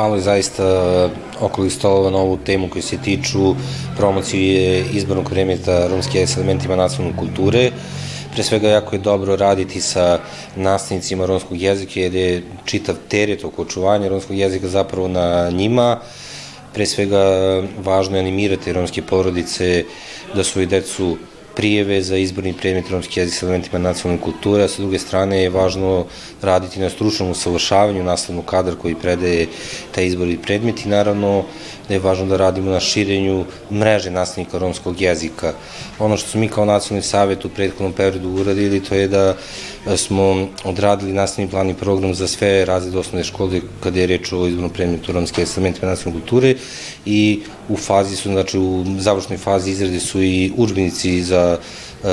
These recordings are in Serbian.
Malo je zaista okolih stolova na ovu temu koji se tiču promocije izbornog predmeta romski jezik s elementima nacionalne kulture. Pre svega jako je dobro raditi sa nastavnicima romskog jezika jer je čitav teret oko očuvanja romskog jezika zapravo na njima. Pre svega važno je animirati romske porodice da svoju decu prijeve za izborni predmet romski jezik sa elementima nacionalne kulture, a sa druge strane je važno raditi na stručnom usavršavanju nastavnog kadra koji predaje taj izborni predmet i naravno da je važno da radimo na širenju mreže nastavnika romskog jezika. Ono što smo mi kao nacionalni savjet u prethodnom periodu uradili to je da smo odradili nastavni plan i program za sve razrede osnovne škole kada je reč o izbornom predmetu romske elementima nacionalne kulture i u fazi su, znači u završnoj fazi izrade su i učbenici za uh,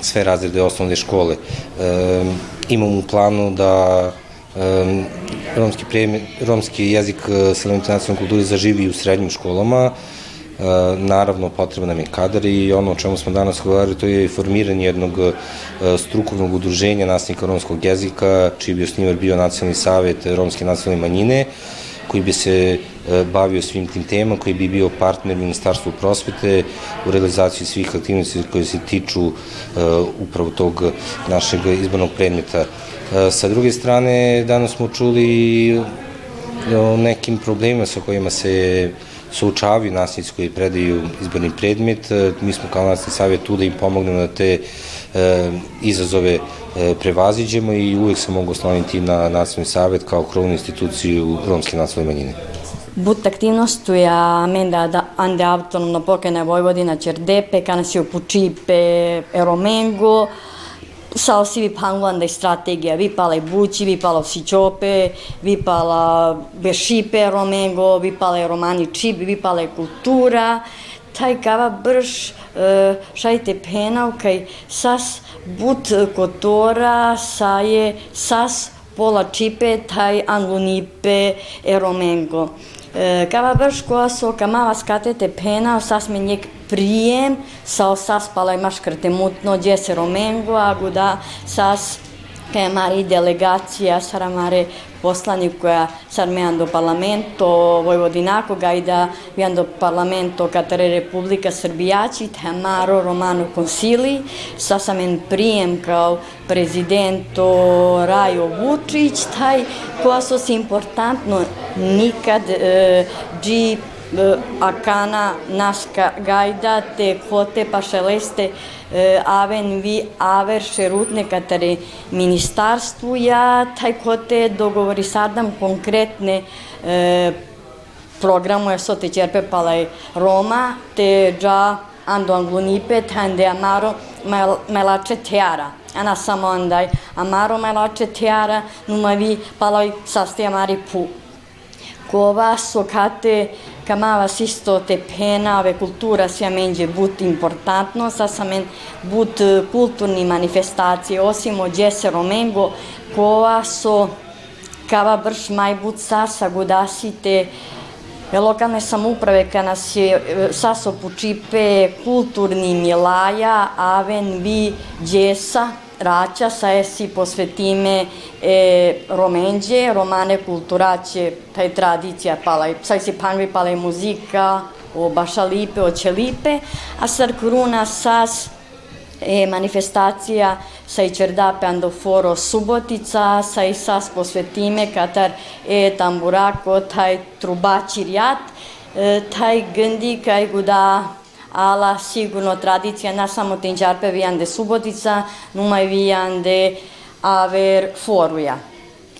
sve razrede osnovne škole. Uh, imamo u planu da um, romski, romski jezik sa elementima nacionalne kulture zaživi u srednjim školama, naravno potrebna nam je kadar i ono o čemu smo danas govorili to je formiranje jednog strukovnog udruženja nastavnika romskog jezika, čiji bi osnivar bio Nacionalni savet romske nacionalne manjine, koji bi se bavio svim tim temama, koji bi bio partner Ministarstvu prosvete u realizaciji svih aktivnosti koje se tiču upravo tog našeg izbornog predmeta. Sa druge strane, danas smo čuli o nekim problemima sa kojima se suočavaju nastavnici koji predaju izborni predmet. Mi smo kao nastavni savjet tu da im pomognemo da te e, izazove e, prevaziđemo i uvek se mogu osloniti na nastavni savjet kao krovnu instituciju romske nacionalne manjine. But aktivnostuja amenda ande autonomno pokrajina Vojvodina Čerdepe, kana se upučipe Eromengo, sa osi da strategija vipala bući, vipala sičope, vipala bešipe romengo, vipala romani čip, vipala kultura, taj kava brž uh, šajte penav kaj sas but kotora saje sas pola čipe taj anglunipe eromengo. Kava brž koja so kamava skatete pena, sas me njek prijem, sa sas pala imaš krtemutno, gdje se mari delegacija, sara mare me do parlamento Vojvodinako, gajda vian do parlamento Katare Republika Srbijaci, te maro romano konsili, sa sam en prijem kao prezidento Rajo Vučić, taj koja su si importantno nikad e, dži akana naska gajda te kote pašeleste aven vi aver šerutne katare. Ministarstvu ja taj kote dogovori sadam konkretne programu je sote čerpe palaj Roma te dža ando anglunipe tande amaro melače teara. Ana samo andaj amaro melače teara numavi paloj sasti amari pu Kova socate camava sisto te pena ave cultura sia menge but importantno sa samen but kulturni manifestacije osimo djese romengo so kava brš maj but sasa gudasite lokalne samuprave kad nas je saso pučipe kulturni milaja aven vi djesa raća sa esi posvetime e, romenđe, romane kulturaće, taj tradicija pala, saj si panvi pala i muzika, o bašalipe, o ćelipe, a sar kruna sas e, manifestacija sa i čerdape andoforo Subotica, sa i sas posvetime katar e tamburako, taj trubači rjat, e, taj gndi kaj guda ala sigurno tradicija na samo tinđarpe vijande Subotica, numaj vijande aver foruja.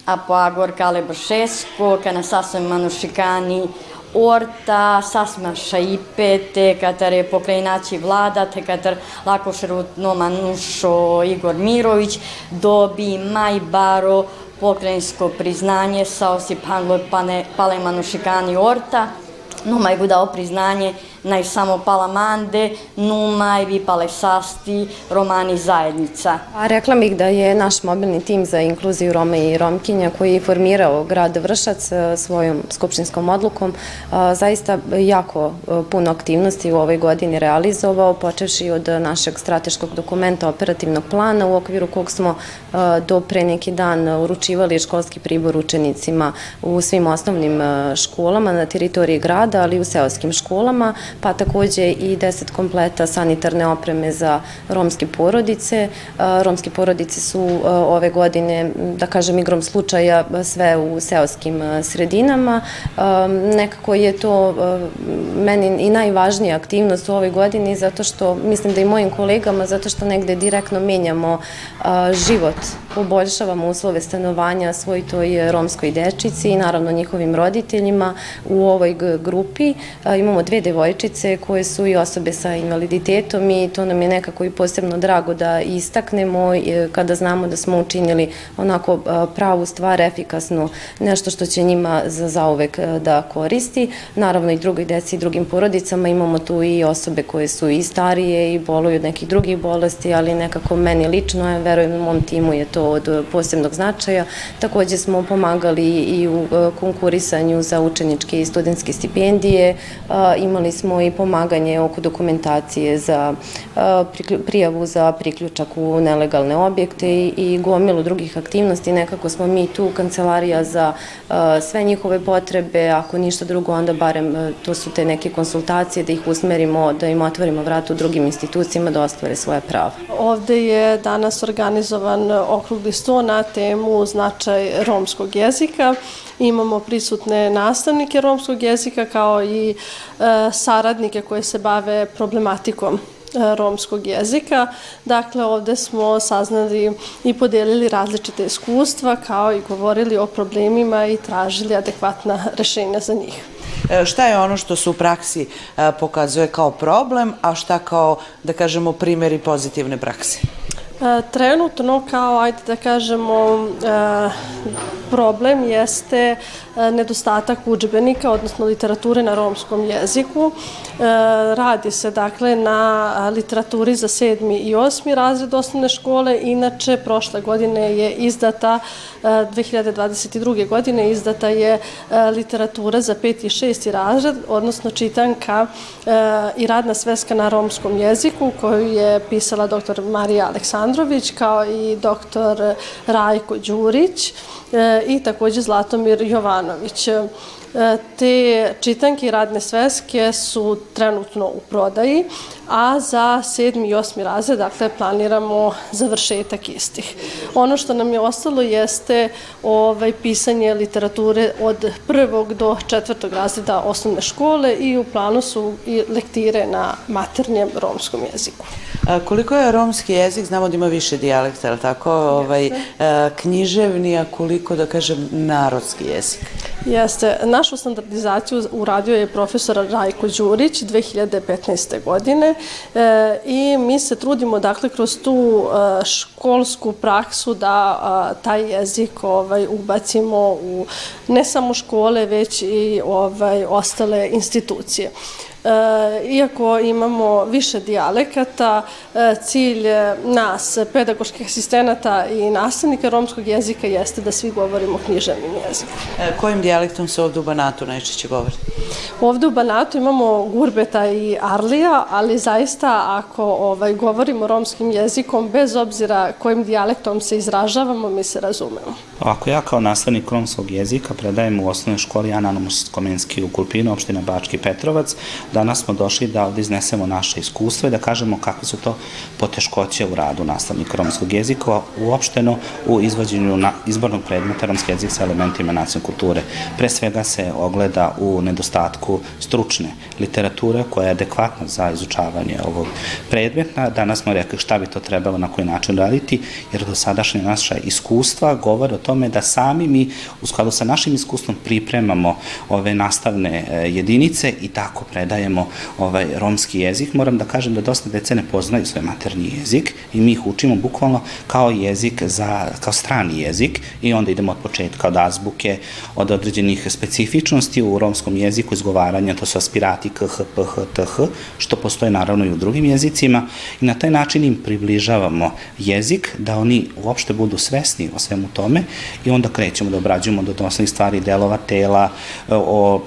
A po agor kale bršesko, kana sasvim manušikani orta, sasma šaipe, te katare pokrajinači vlada, te katar lako šerutno manušo Igor Mirović, dobi maj baro pokrajinsko priznanje sa osi panglo pale manušikani orta, no maj budao priznanje samo palamande, numa i vipale sasti, romani zajednica. A rekla bih da je naš mobilni tim za inkluziju Roma i Romkinja koji je formirao grad Vršac e, svojom skupštinskom odlukom zaista jako e, puno aktivnosti u ovoj godini realizovao, počevši od našeg strateškog dokumenta operativnog plana u okviru kog smo do pre neki dan uručivali školski pribor učenicima u svim osnovnim školama na teritoriji grada, ali i u seoskim školama, pa takođe i 10 kompleta sanitarne opreme za romske porodice. Romske porodice su ove godine, da kažem igrom slučaja, sve u seoskim sredinama. Nekako je to meni i najvažnija aktivnost u ovoj godini, zato što, mislim da i mojim kolegama, zato što negde direktno menjamo život, poboljšavamo uslove stanovanja svoj toj romskoj dečici i naravno njihovim roditeljima u ovoj grupi. Imamo dve devojčice koje su i osobe sa invaliditetom i to nam je nekako i posebno drago da istaknemo kada znamo da smo učinili onako pravu stvar, efikasnu, nešto što će njima za zauvek da koristi. Naravno i drugoj deci i drugim porodicama imamo tu i osobe koje su i starije i boluju od nekih drugih bolesti, ali nekako meni lično, verujem u mom timu je to od posebnog značaja. Takođe smo pomagali i u konkurisanju za učeničke i studentske stipendije, imali smo i pomaganje oko dokumentacije za prijavu za priključak u nelegalne objekte i gomilu drugih aktivnosti. Nekako smo mi tu kancelarija za sve njihove potrebe, ako ništa drugo, onda barem to su te neke konsultacije da ih usmerimo, da im otvorimo vrat u drugim institucijama da ostvare svoje prava. Ovde je danas organizovan okrugli sto na temu značaj romskog jezika. Imamo prisutne nastavnike romskog jezika kao i e, saradnike koje se bave problematikom e, romskog jezika. Dakle, ovde smo saznali i podelili različite iskustva, kao i govorili o problemima i tražili adekvatna rešenja za njih. E, šta je ono što se u praksi pokazuje kao problem, a šta kao, da kažemo, primjeri pozitivne prakse? E, trenutno kao, ajde da kažemo, e, problem jeste e, nedostatak učbenika, odnosno literature na romskom jeziku. Radi se dakle na literaturi za sedmi i osmi razred osnovne škole. Inače, prošle godine je izdata, 2022. godine izdata je literatura za peti i šesti razred, odnosno čitanka i radna sveska na romskom jeziku koju je pisala dr. Marija Aleksandra Andrović, kao i doktor Rajko Đurić e, i takođe Zlatomir Jovanović. Te čitanke i radne sveske su trenutno u prodaji, a za sedmi i osmi razred, dakle, planiramo završetak istih. Ono što nam je ostalo jeste ovaj, pisanje literature od prvog do četvrtog razreda osnovne škole i u planu su i lektire na maternjem romskom jeziku. A, koliko je romski jezik, znamo da ima više dijalekta, ali tako, ovaj, književni, a koliko, da kažem, narodski jezik? Jeste. Našu standardizaciju uradio je profesor Rajko Đurić 2015. godine e, i mi se trudimo dakle kroz tu e, školsku praksu da a, taj jezik ovaj, ubacimo u ne samo škole već i ovaj, ostale institucije. E, iako imamo više dijalekata, e, cilj nas, pedagoških asistenata i nastavnika romskog jezika jeste da svi govorimo književnim jezikom. Kojim dijalektom se ovde u Banatu najčešće govori? Ovde u Banatu imamo Gurbeta i Arlija, ali zaista ako ovaj, govorimo romskim jezikom, bez obzira kojim dijalektom se izražavamo, mi se razumemo. Ako ja kao nastavnik romskog jezika predajem u osnovnoj školi Ananomus Komenski u Kulpinu, opština Bački Petrovac, danas smo došli da ovde iznesemo naše iskustvo i da kažemo kakve su to poteškoće u radu nastavnika romskog jezika, uopšteno u izvođenju na izbornog predmeta romski jezik sa elementima nacionalne kulture. Pre svega se ogleda u nedostatku stručne literature koja je adekvatna za izučavanje ovog predmeta. Danas smo rekli šta bi to trebalo na koji način raditi, jer do sadašnje naša iskustva govore o tome da sami mi u skladu sa našim iskustvom pripremamo ove nastavne e, jedinice i tako predajemo ovaj romski jezik. Moram da kažem da dosta dece ne poznaju svoj maternji jezik i mi ih učimo bukvalno kao jezik za, kao strani jezik i onda idemo od početka, od azbuke, od određenih specifičnosti u romskom jeziku izgovaranja, to su aspirati k, h, p, h, t, h, što postoje naravno i u drugim jezicima i na taj način im približavamo jezik da oni uopšte budu svesni o svemu tome i onda krećemo da obrađujemo do osnovnih stvari delova tela, o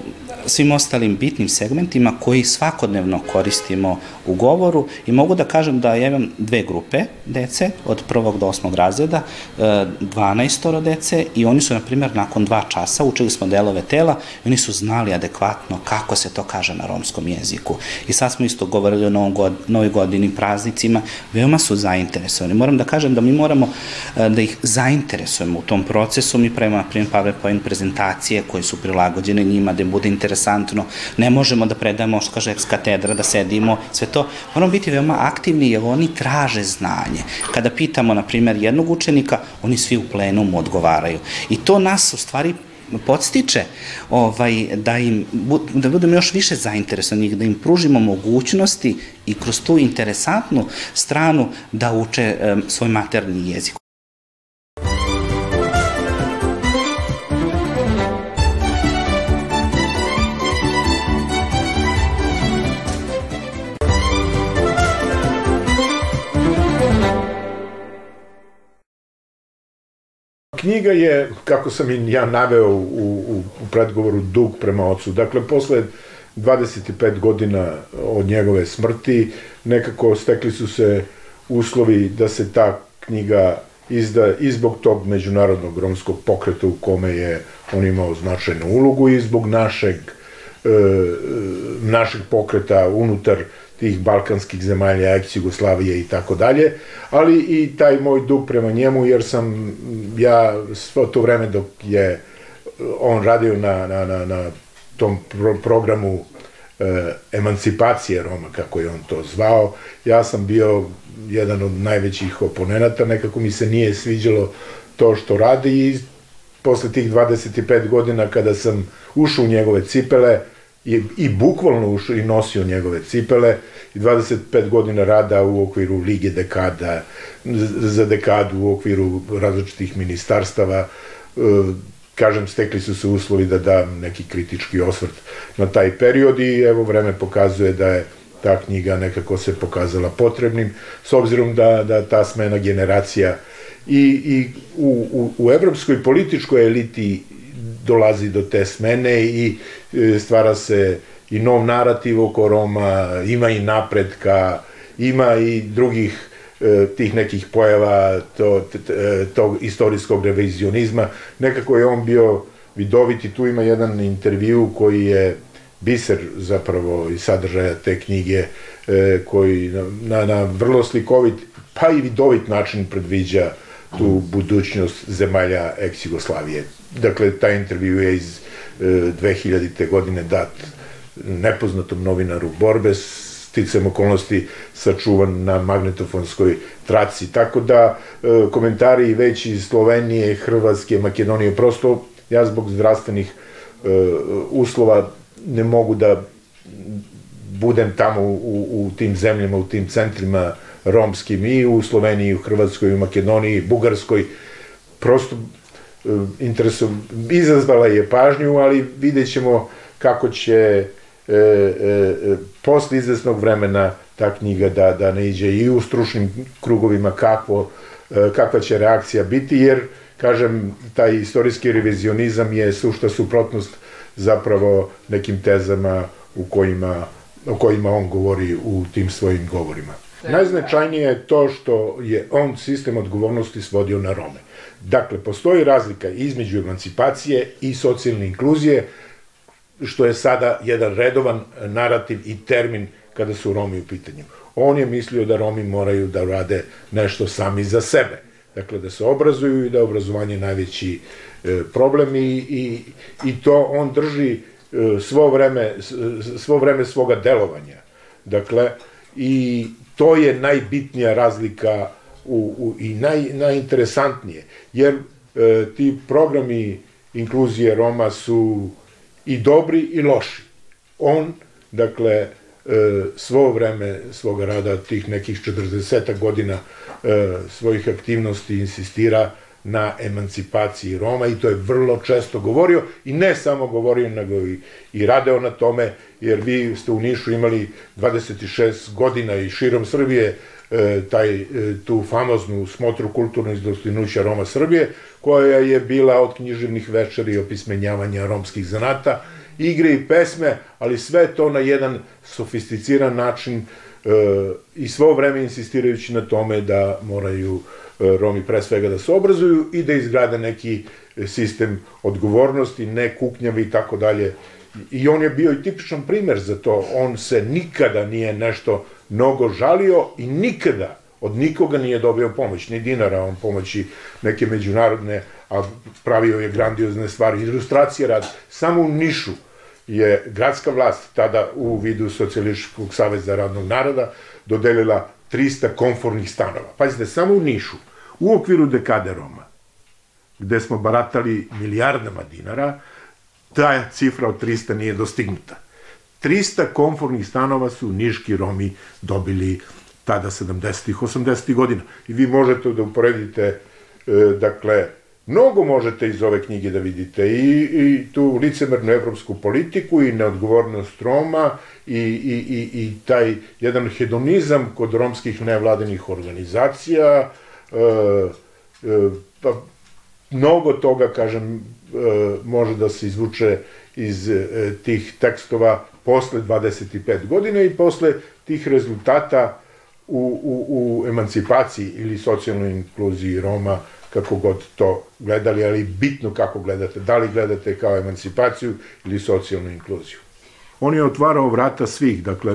svim ostalim bitnim segmentima koji svakodnevno koristimo u govoru i mogu da kažem da ja imam dve grupe dece od prvog do osmog razreda, 12 e, dece i oni su, na primjer, nakon dva časa učili smo delove tela i oni su znali adekvatno kako se to kaže na romskom jeziku. I sad smo isto govorili o novoj godini, praznicima, veoma su zainteresovani. Moram da kažem da mi moramo e, da ih zainteresujemo u tom procesu, mi pravimo, na primjer, PowerPoint prezentacije koje su prilagođene njima, da im bude interesantno. Ne možemo da predamo, što kaže, eks katedra, da sedimo, sve to. Moramo biti veoma aktivni jer oni traže znanje. Kada pitamo, na primjer, jednog učenika, oni svi u plenumu odgovaraju. I to nas, u stvari, podstiče ovaj, da, im, da budemo još više zainteresovani, da im pružimo mogućnosti i kroz tu interesantnu stranu da uče um, svoj materni jezik. Knjiga je, kako sam i ja naveo u, u, u predgovoru, dug prema ocu. Dakle, posle 25 godina od njegove smrti, nekako stekli su se uslovi da se ta knjiga izda i zbog tog međunarodnog romskog pokreta u kome je on imao značajnu ulogu i zbog našeg, e, našeg pokreta unutar tih balkanskih zemalja, ex-Jugoslavije i tako dalje, ali i taj moj dug prema njemu, jer sam ja svo to vreme dok je on radio na, na, na, na tom pro programu e, emancipacije Roma, kako je on to zvao, ja sam bio jedan od najvećih oponenata, nekako mi se nije sviđalo to što radi i posle tih 25 godina kada sam ušao u njegove cipele, i, i bukvalno ušao i nosio njegove cipele i 25 godina rada u okviru Lige dekada, za dekadu u okviru različitih ministarstava, e, kažem, stekli su se uslovi da dam neki kritički osvrt na taj period i evo vreme pokazuje da je ta knjiga nekako se pokazala potrebnim, s obzirom da, da ta smena generacija i, i u, u, u evropskoj političkoj eliti dolazi do te smene i e, stvara se i nov narativ oko Roma, ima i napretka, ima i drugih e, tih nekih pojava to, e, tog istorijskog revizionizma. Nekako je on bio vidoviti, tu ima jedan intervju koji je biser zapravo i sadržaja te knjige koji na, na vrlo slikovit pa i vidovit način predviđa tu budućnost zemalja ex-Jugoslavije dakle, taj intervju je iz e, 2000. godine dat nepoznatom novinaru Borbe, sticam okolnosti sačuvan na magnetofonskoj traci. Tako da e, komentari već iz Slovenije, Hrvatske, Makedonije, prosto ja zbog zdravstvenih e, uslova ne mogu da budem tamo u, u tim zemljama, u tim centrima romskim i u Sloveniji, u Hrvatskoj, u Makedoniji, Bugarskoj. Prosto E, interesom, izazvala je pažnju, ali vidjet ćemo kako će e, e, posle izvesnog vremena ta knjiga da, da ne iđe i u stručnim krugovima kakvo, e, kakva će reakcija biti, jer, kažem, taj istorijski revizionizam je sušta suprotnost zapravo nekim tezama u kojima, o kojima on govori u tim svojim govorima. Najznačajnije je to što je on sistem odgovornosti svodio na Rome. Dakle, postoji razlika između emancipacije i socijalne inkluzije, što je sada jedan redovan narativ i termin kada su Romi u pitanju. On je mislio da Romi moraju da rade nešto sami za sebe. Dakle, da se obrazuju i da je obrazovanje najveći e, problem i, i, i to on drži e, svo vreme, svo vreme svoga delovanja. Dakle, i to je najbitnija razlika u, u, i naj, najinteresantnije. Jer e, ti programi inkluzije Roma su i dobri i loši. On, dakle, e, svo vreme svoga rada, tih nekih 40 godina e, svojih aktivnosti insistira na emancipaciji Roma i to je vrlo često govorio i ne samo govorio, nego i, i radeo na tome, jer vi ste u Nišu imali 26 godina i širom Srbije e, taj, e, tu famoznu smotru kulturno dostignuća Roma Srbije, koja je bila od književnih večeri i opismenjavanja romskih zanata, igre i pesme, ali sve to na jedan sofisticiran način i svo vreme insistirajući na tome da moraju E, Romi pre svega da se obrazuju i da izgrade neki sistem odgovornosti, ne kuknjavi i tako dalje. I on je bio i tipičan primer za to. On se nikada nije nešto mnogo žalio i nikada od nikoga nije dobio pomoć, ni dinara on pomoći neke međunarodne, a pravio je grandiozne stvari. Ilustracije rad, samo u Nišu je gradska vlast tada u vidu Socijalističkog saveza radnog naroda dodelila 300 konfornih stanova. Pazite, samo u Nišu U okviru dekade Roma, gde smo baratali milijardama dinara, ta cifra od 300 nije dostignuta. 300 konfornih stanova su niški Romi dobili tada 70-ih, 80-ih godina. I vi možete da uporedite, e, dakle, mnogo možete iz ove knjige da vidite i, i tu licemernu evropsku politiku i neodgovornost Roma i, i, i, i taj jedan hedonizam kod romskih nevladinih organizacija, E, e, pa mnogo toga, kažem, e, može da se izvuče iz tih tekstova posle 25 godina i posle tih rezultata u, u, u emancipaciji ili socijalnoj inkluziji Roma, kako god to gledali, ali bitno kako gledate, da li gledate kao emancipaciju ili socijalnu inkluziju. On je otvarao vrata svih, dakle,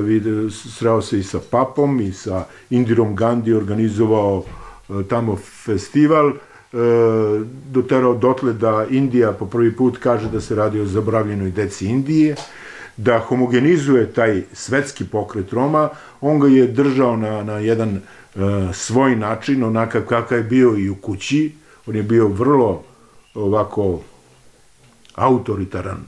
sreo se i sa papom i sa Indirom Gandhi, organizovao E, tamo festival, e, doterao dotle da Indija po prvi put kaže da se radi o zabravljenoj deci Indije, da homogenizuje taj svetski pokret Roma, on ga je držao na, na jedan uh, svoj način, onakav kakav je bio i u kući, on je bio vrlo ovako autoritaran,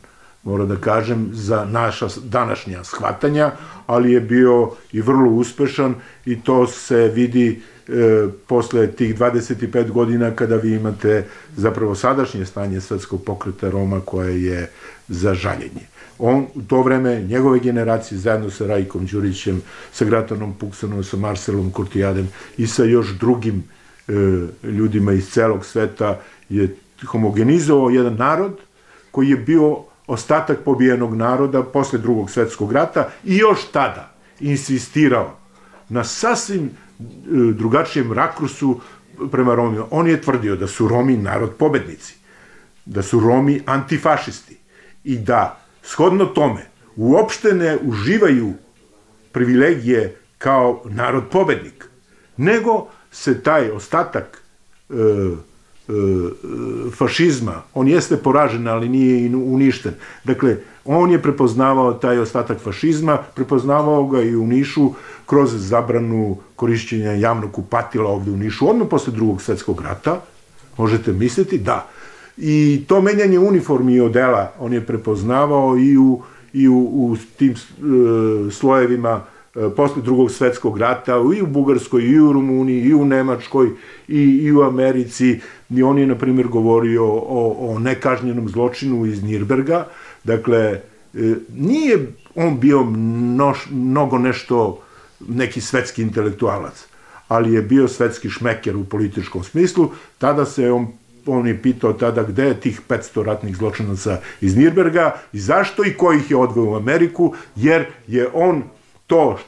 mora da kažem, za naša današnja shvatanja, ali je bio i vrlo uspešan i to se vidi e, posle tih 25 godina kada vi imate zapravo sadašnje stanje svetskog pokreta Roma koje je za žaljenje. On u to vreme, njegove generacije, zajedno sa Rajkom Đurićem, sa Gratanom Puksanom, sa Marcelom Kurtijadem i sa još drugim e, ljudima iz celog sveta je homogenizovao jedan narod koji je bio ostatak pobijenog naroda posle drugog svetskog rata i još tada insistirao na sasvim drugačijem rakursu prema Romima. On je tvrdio da su Romi narod pobednici, da su Romi antifašisti i da, shodno tome, uopšte ne uživaju privilegije kao narod pobednik, nego se taj ostatak e, e, fašizma, on jeste poražen, ali nije uništen. Dakle, on je prepoznavao taj ostatak fašizma, prepoznavao ga i u Nišu kroz zabranu korišćenja javnog kupatila ovde u Nišu, odmah posle drugog svetskog rata, možete misliti, da. I to menjanje uniformi i odela on je prepoznavao i u, i u, u tim e, slojevima e, posle drugog svetskog rata, i u Bugarskoj, i u Rumuniji, i u Nemačkoj, i, i u Americi. I on je, na primjer, govorio o, o nekažnjenom zločinu iz Nirberga. Dakle, e, nije on bio mnoš, mnogo nešto neki svetski intelektualac, ali je bio svetski šmeker u političkom smislu, tada se on on je pitao tada gde je tih 500 ratnih zločinaca iz Nirberga i zašto i ko ih je odveo u Ameriku, jer je on to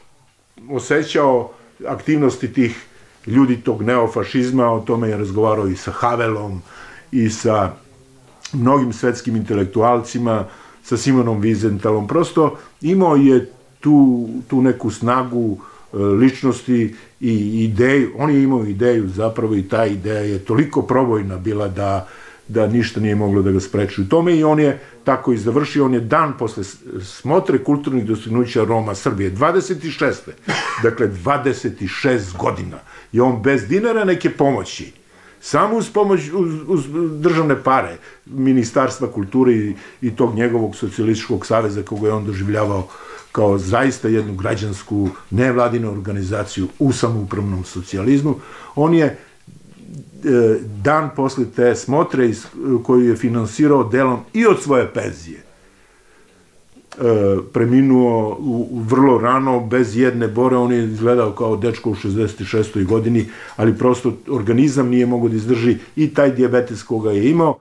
osjećao aktivnosti tih ljudi tog neofašizma, o tome je razgovarao i sa Havelom i sa mnogim svetskim intelektualcima, sa Simonom Vizentalom. Prosto imao je tu, tu neku snagu e, ličnosti i ideju, on je imao ideju zapravo i ta ideja je toliko probojna bila da da ništa nije moglo da ga spreči u tome i on je tako i završio, on je dan posle smotre kulturnih dostignuća Roma Srbije, 26. Dakle, 26 godina. I on bez dinara neke pomoći samo uz pomoć, uz, uz državne pare, Ministarstva kulture i, i tog njegovog socijalističkog saveza koga je on doživljavao kao zaista jednu građansku nevladinu organizaciju u samoupravnom socijalizmu. On je dan posle te smotre koju je finansirao delom i od svoje penzije E, preminuo vrlo rano, bez jedne bore, on je izgledao kao dečko u 66. godini, ali prosto organizam nije mogo da izdrži i taj diabetes koga je imao.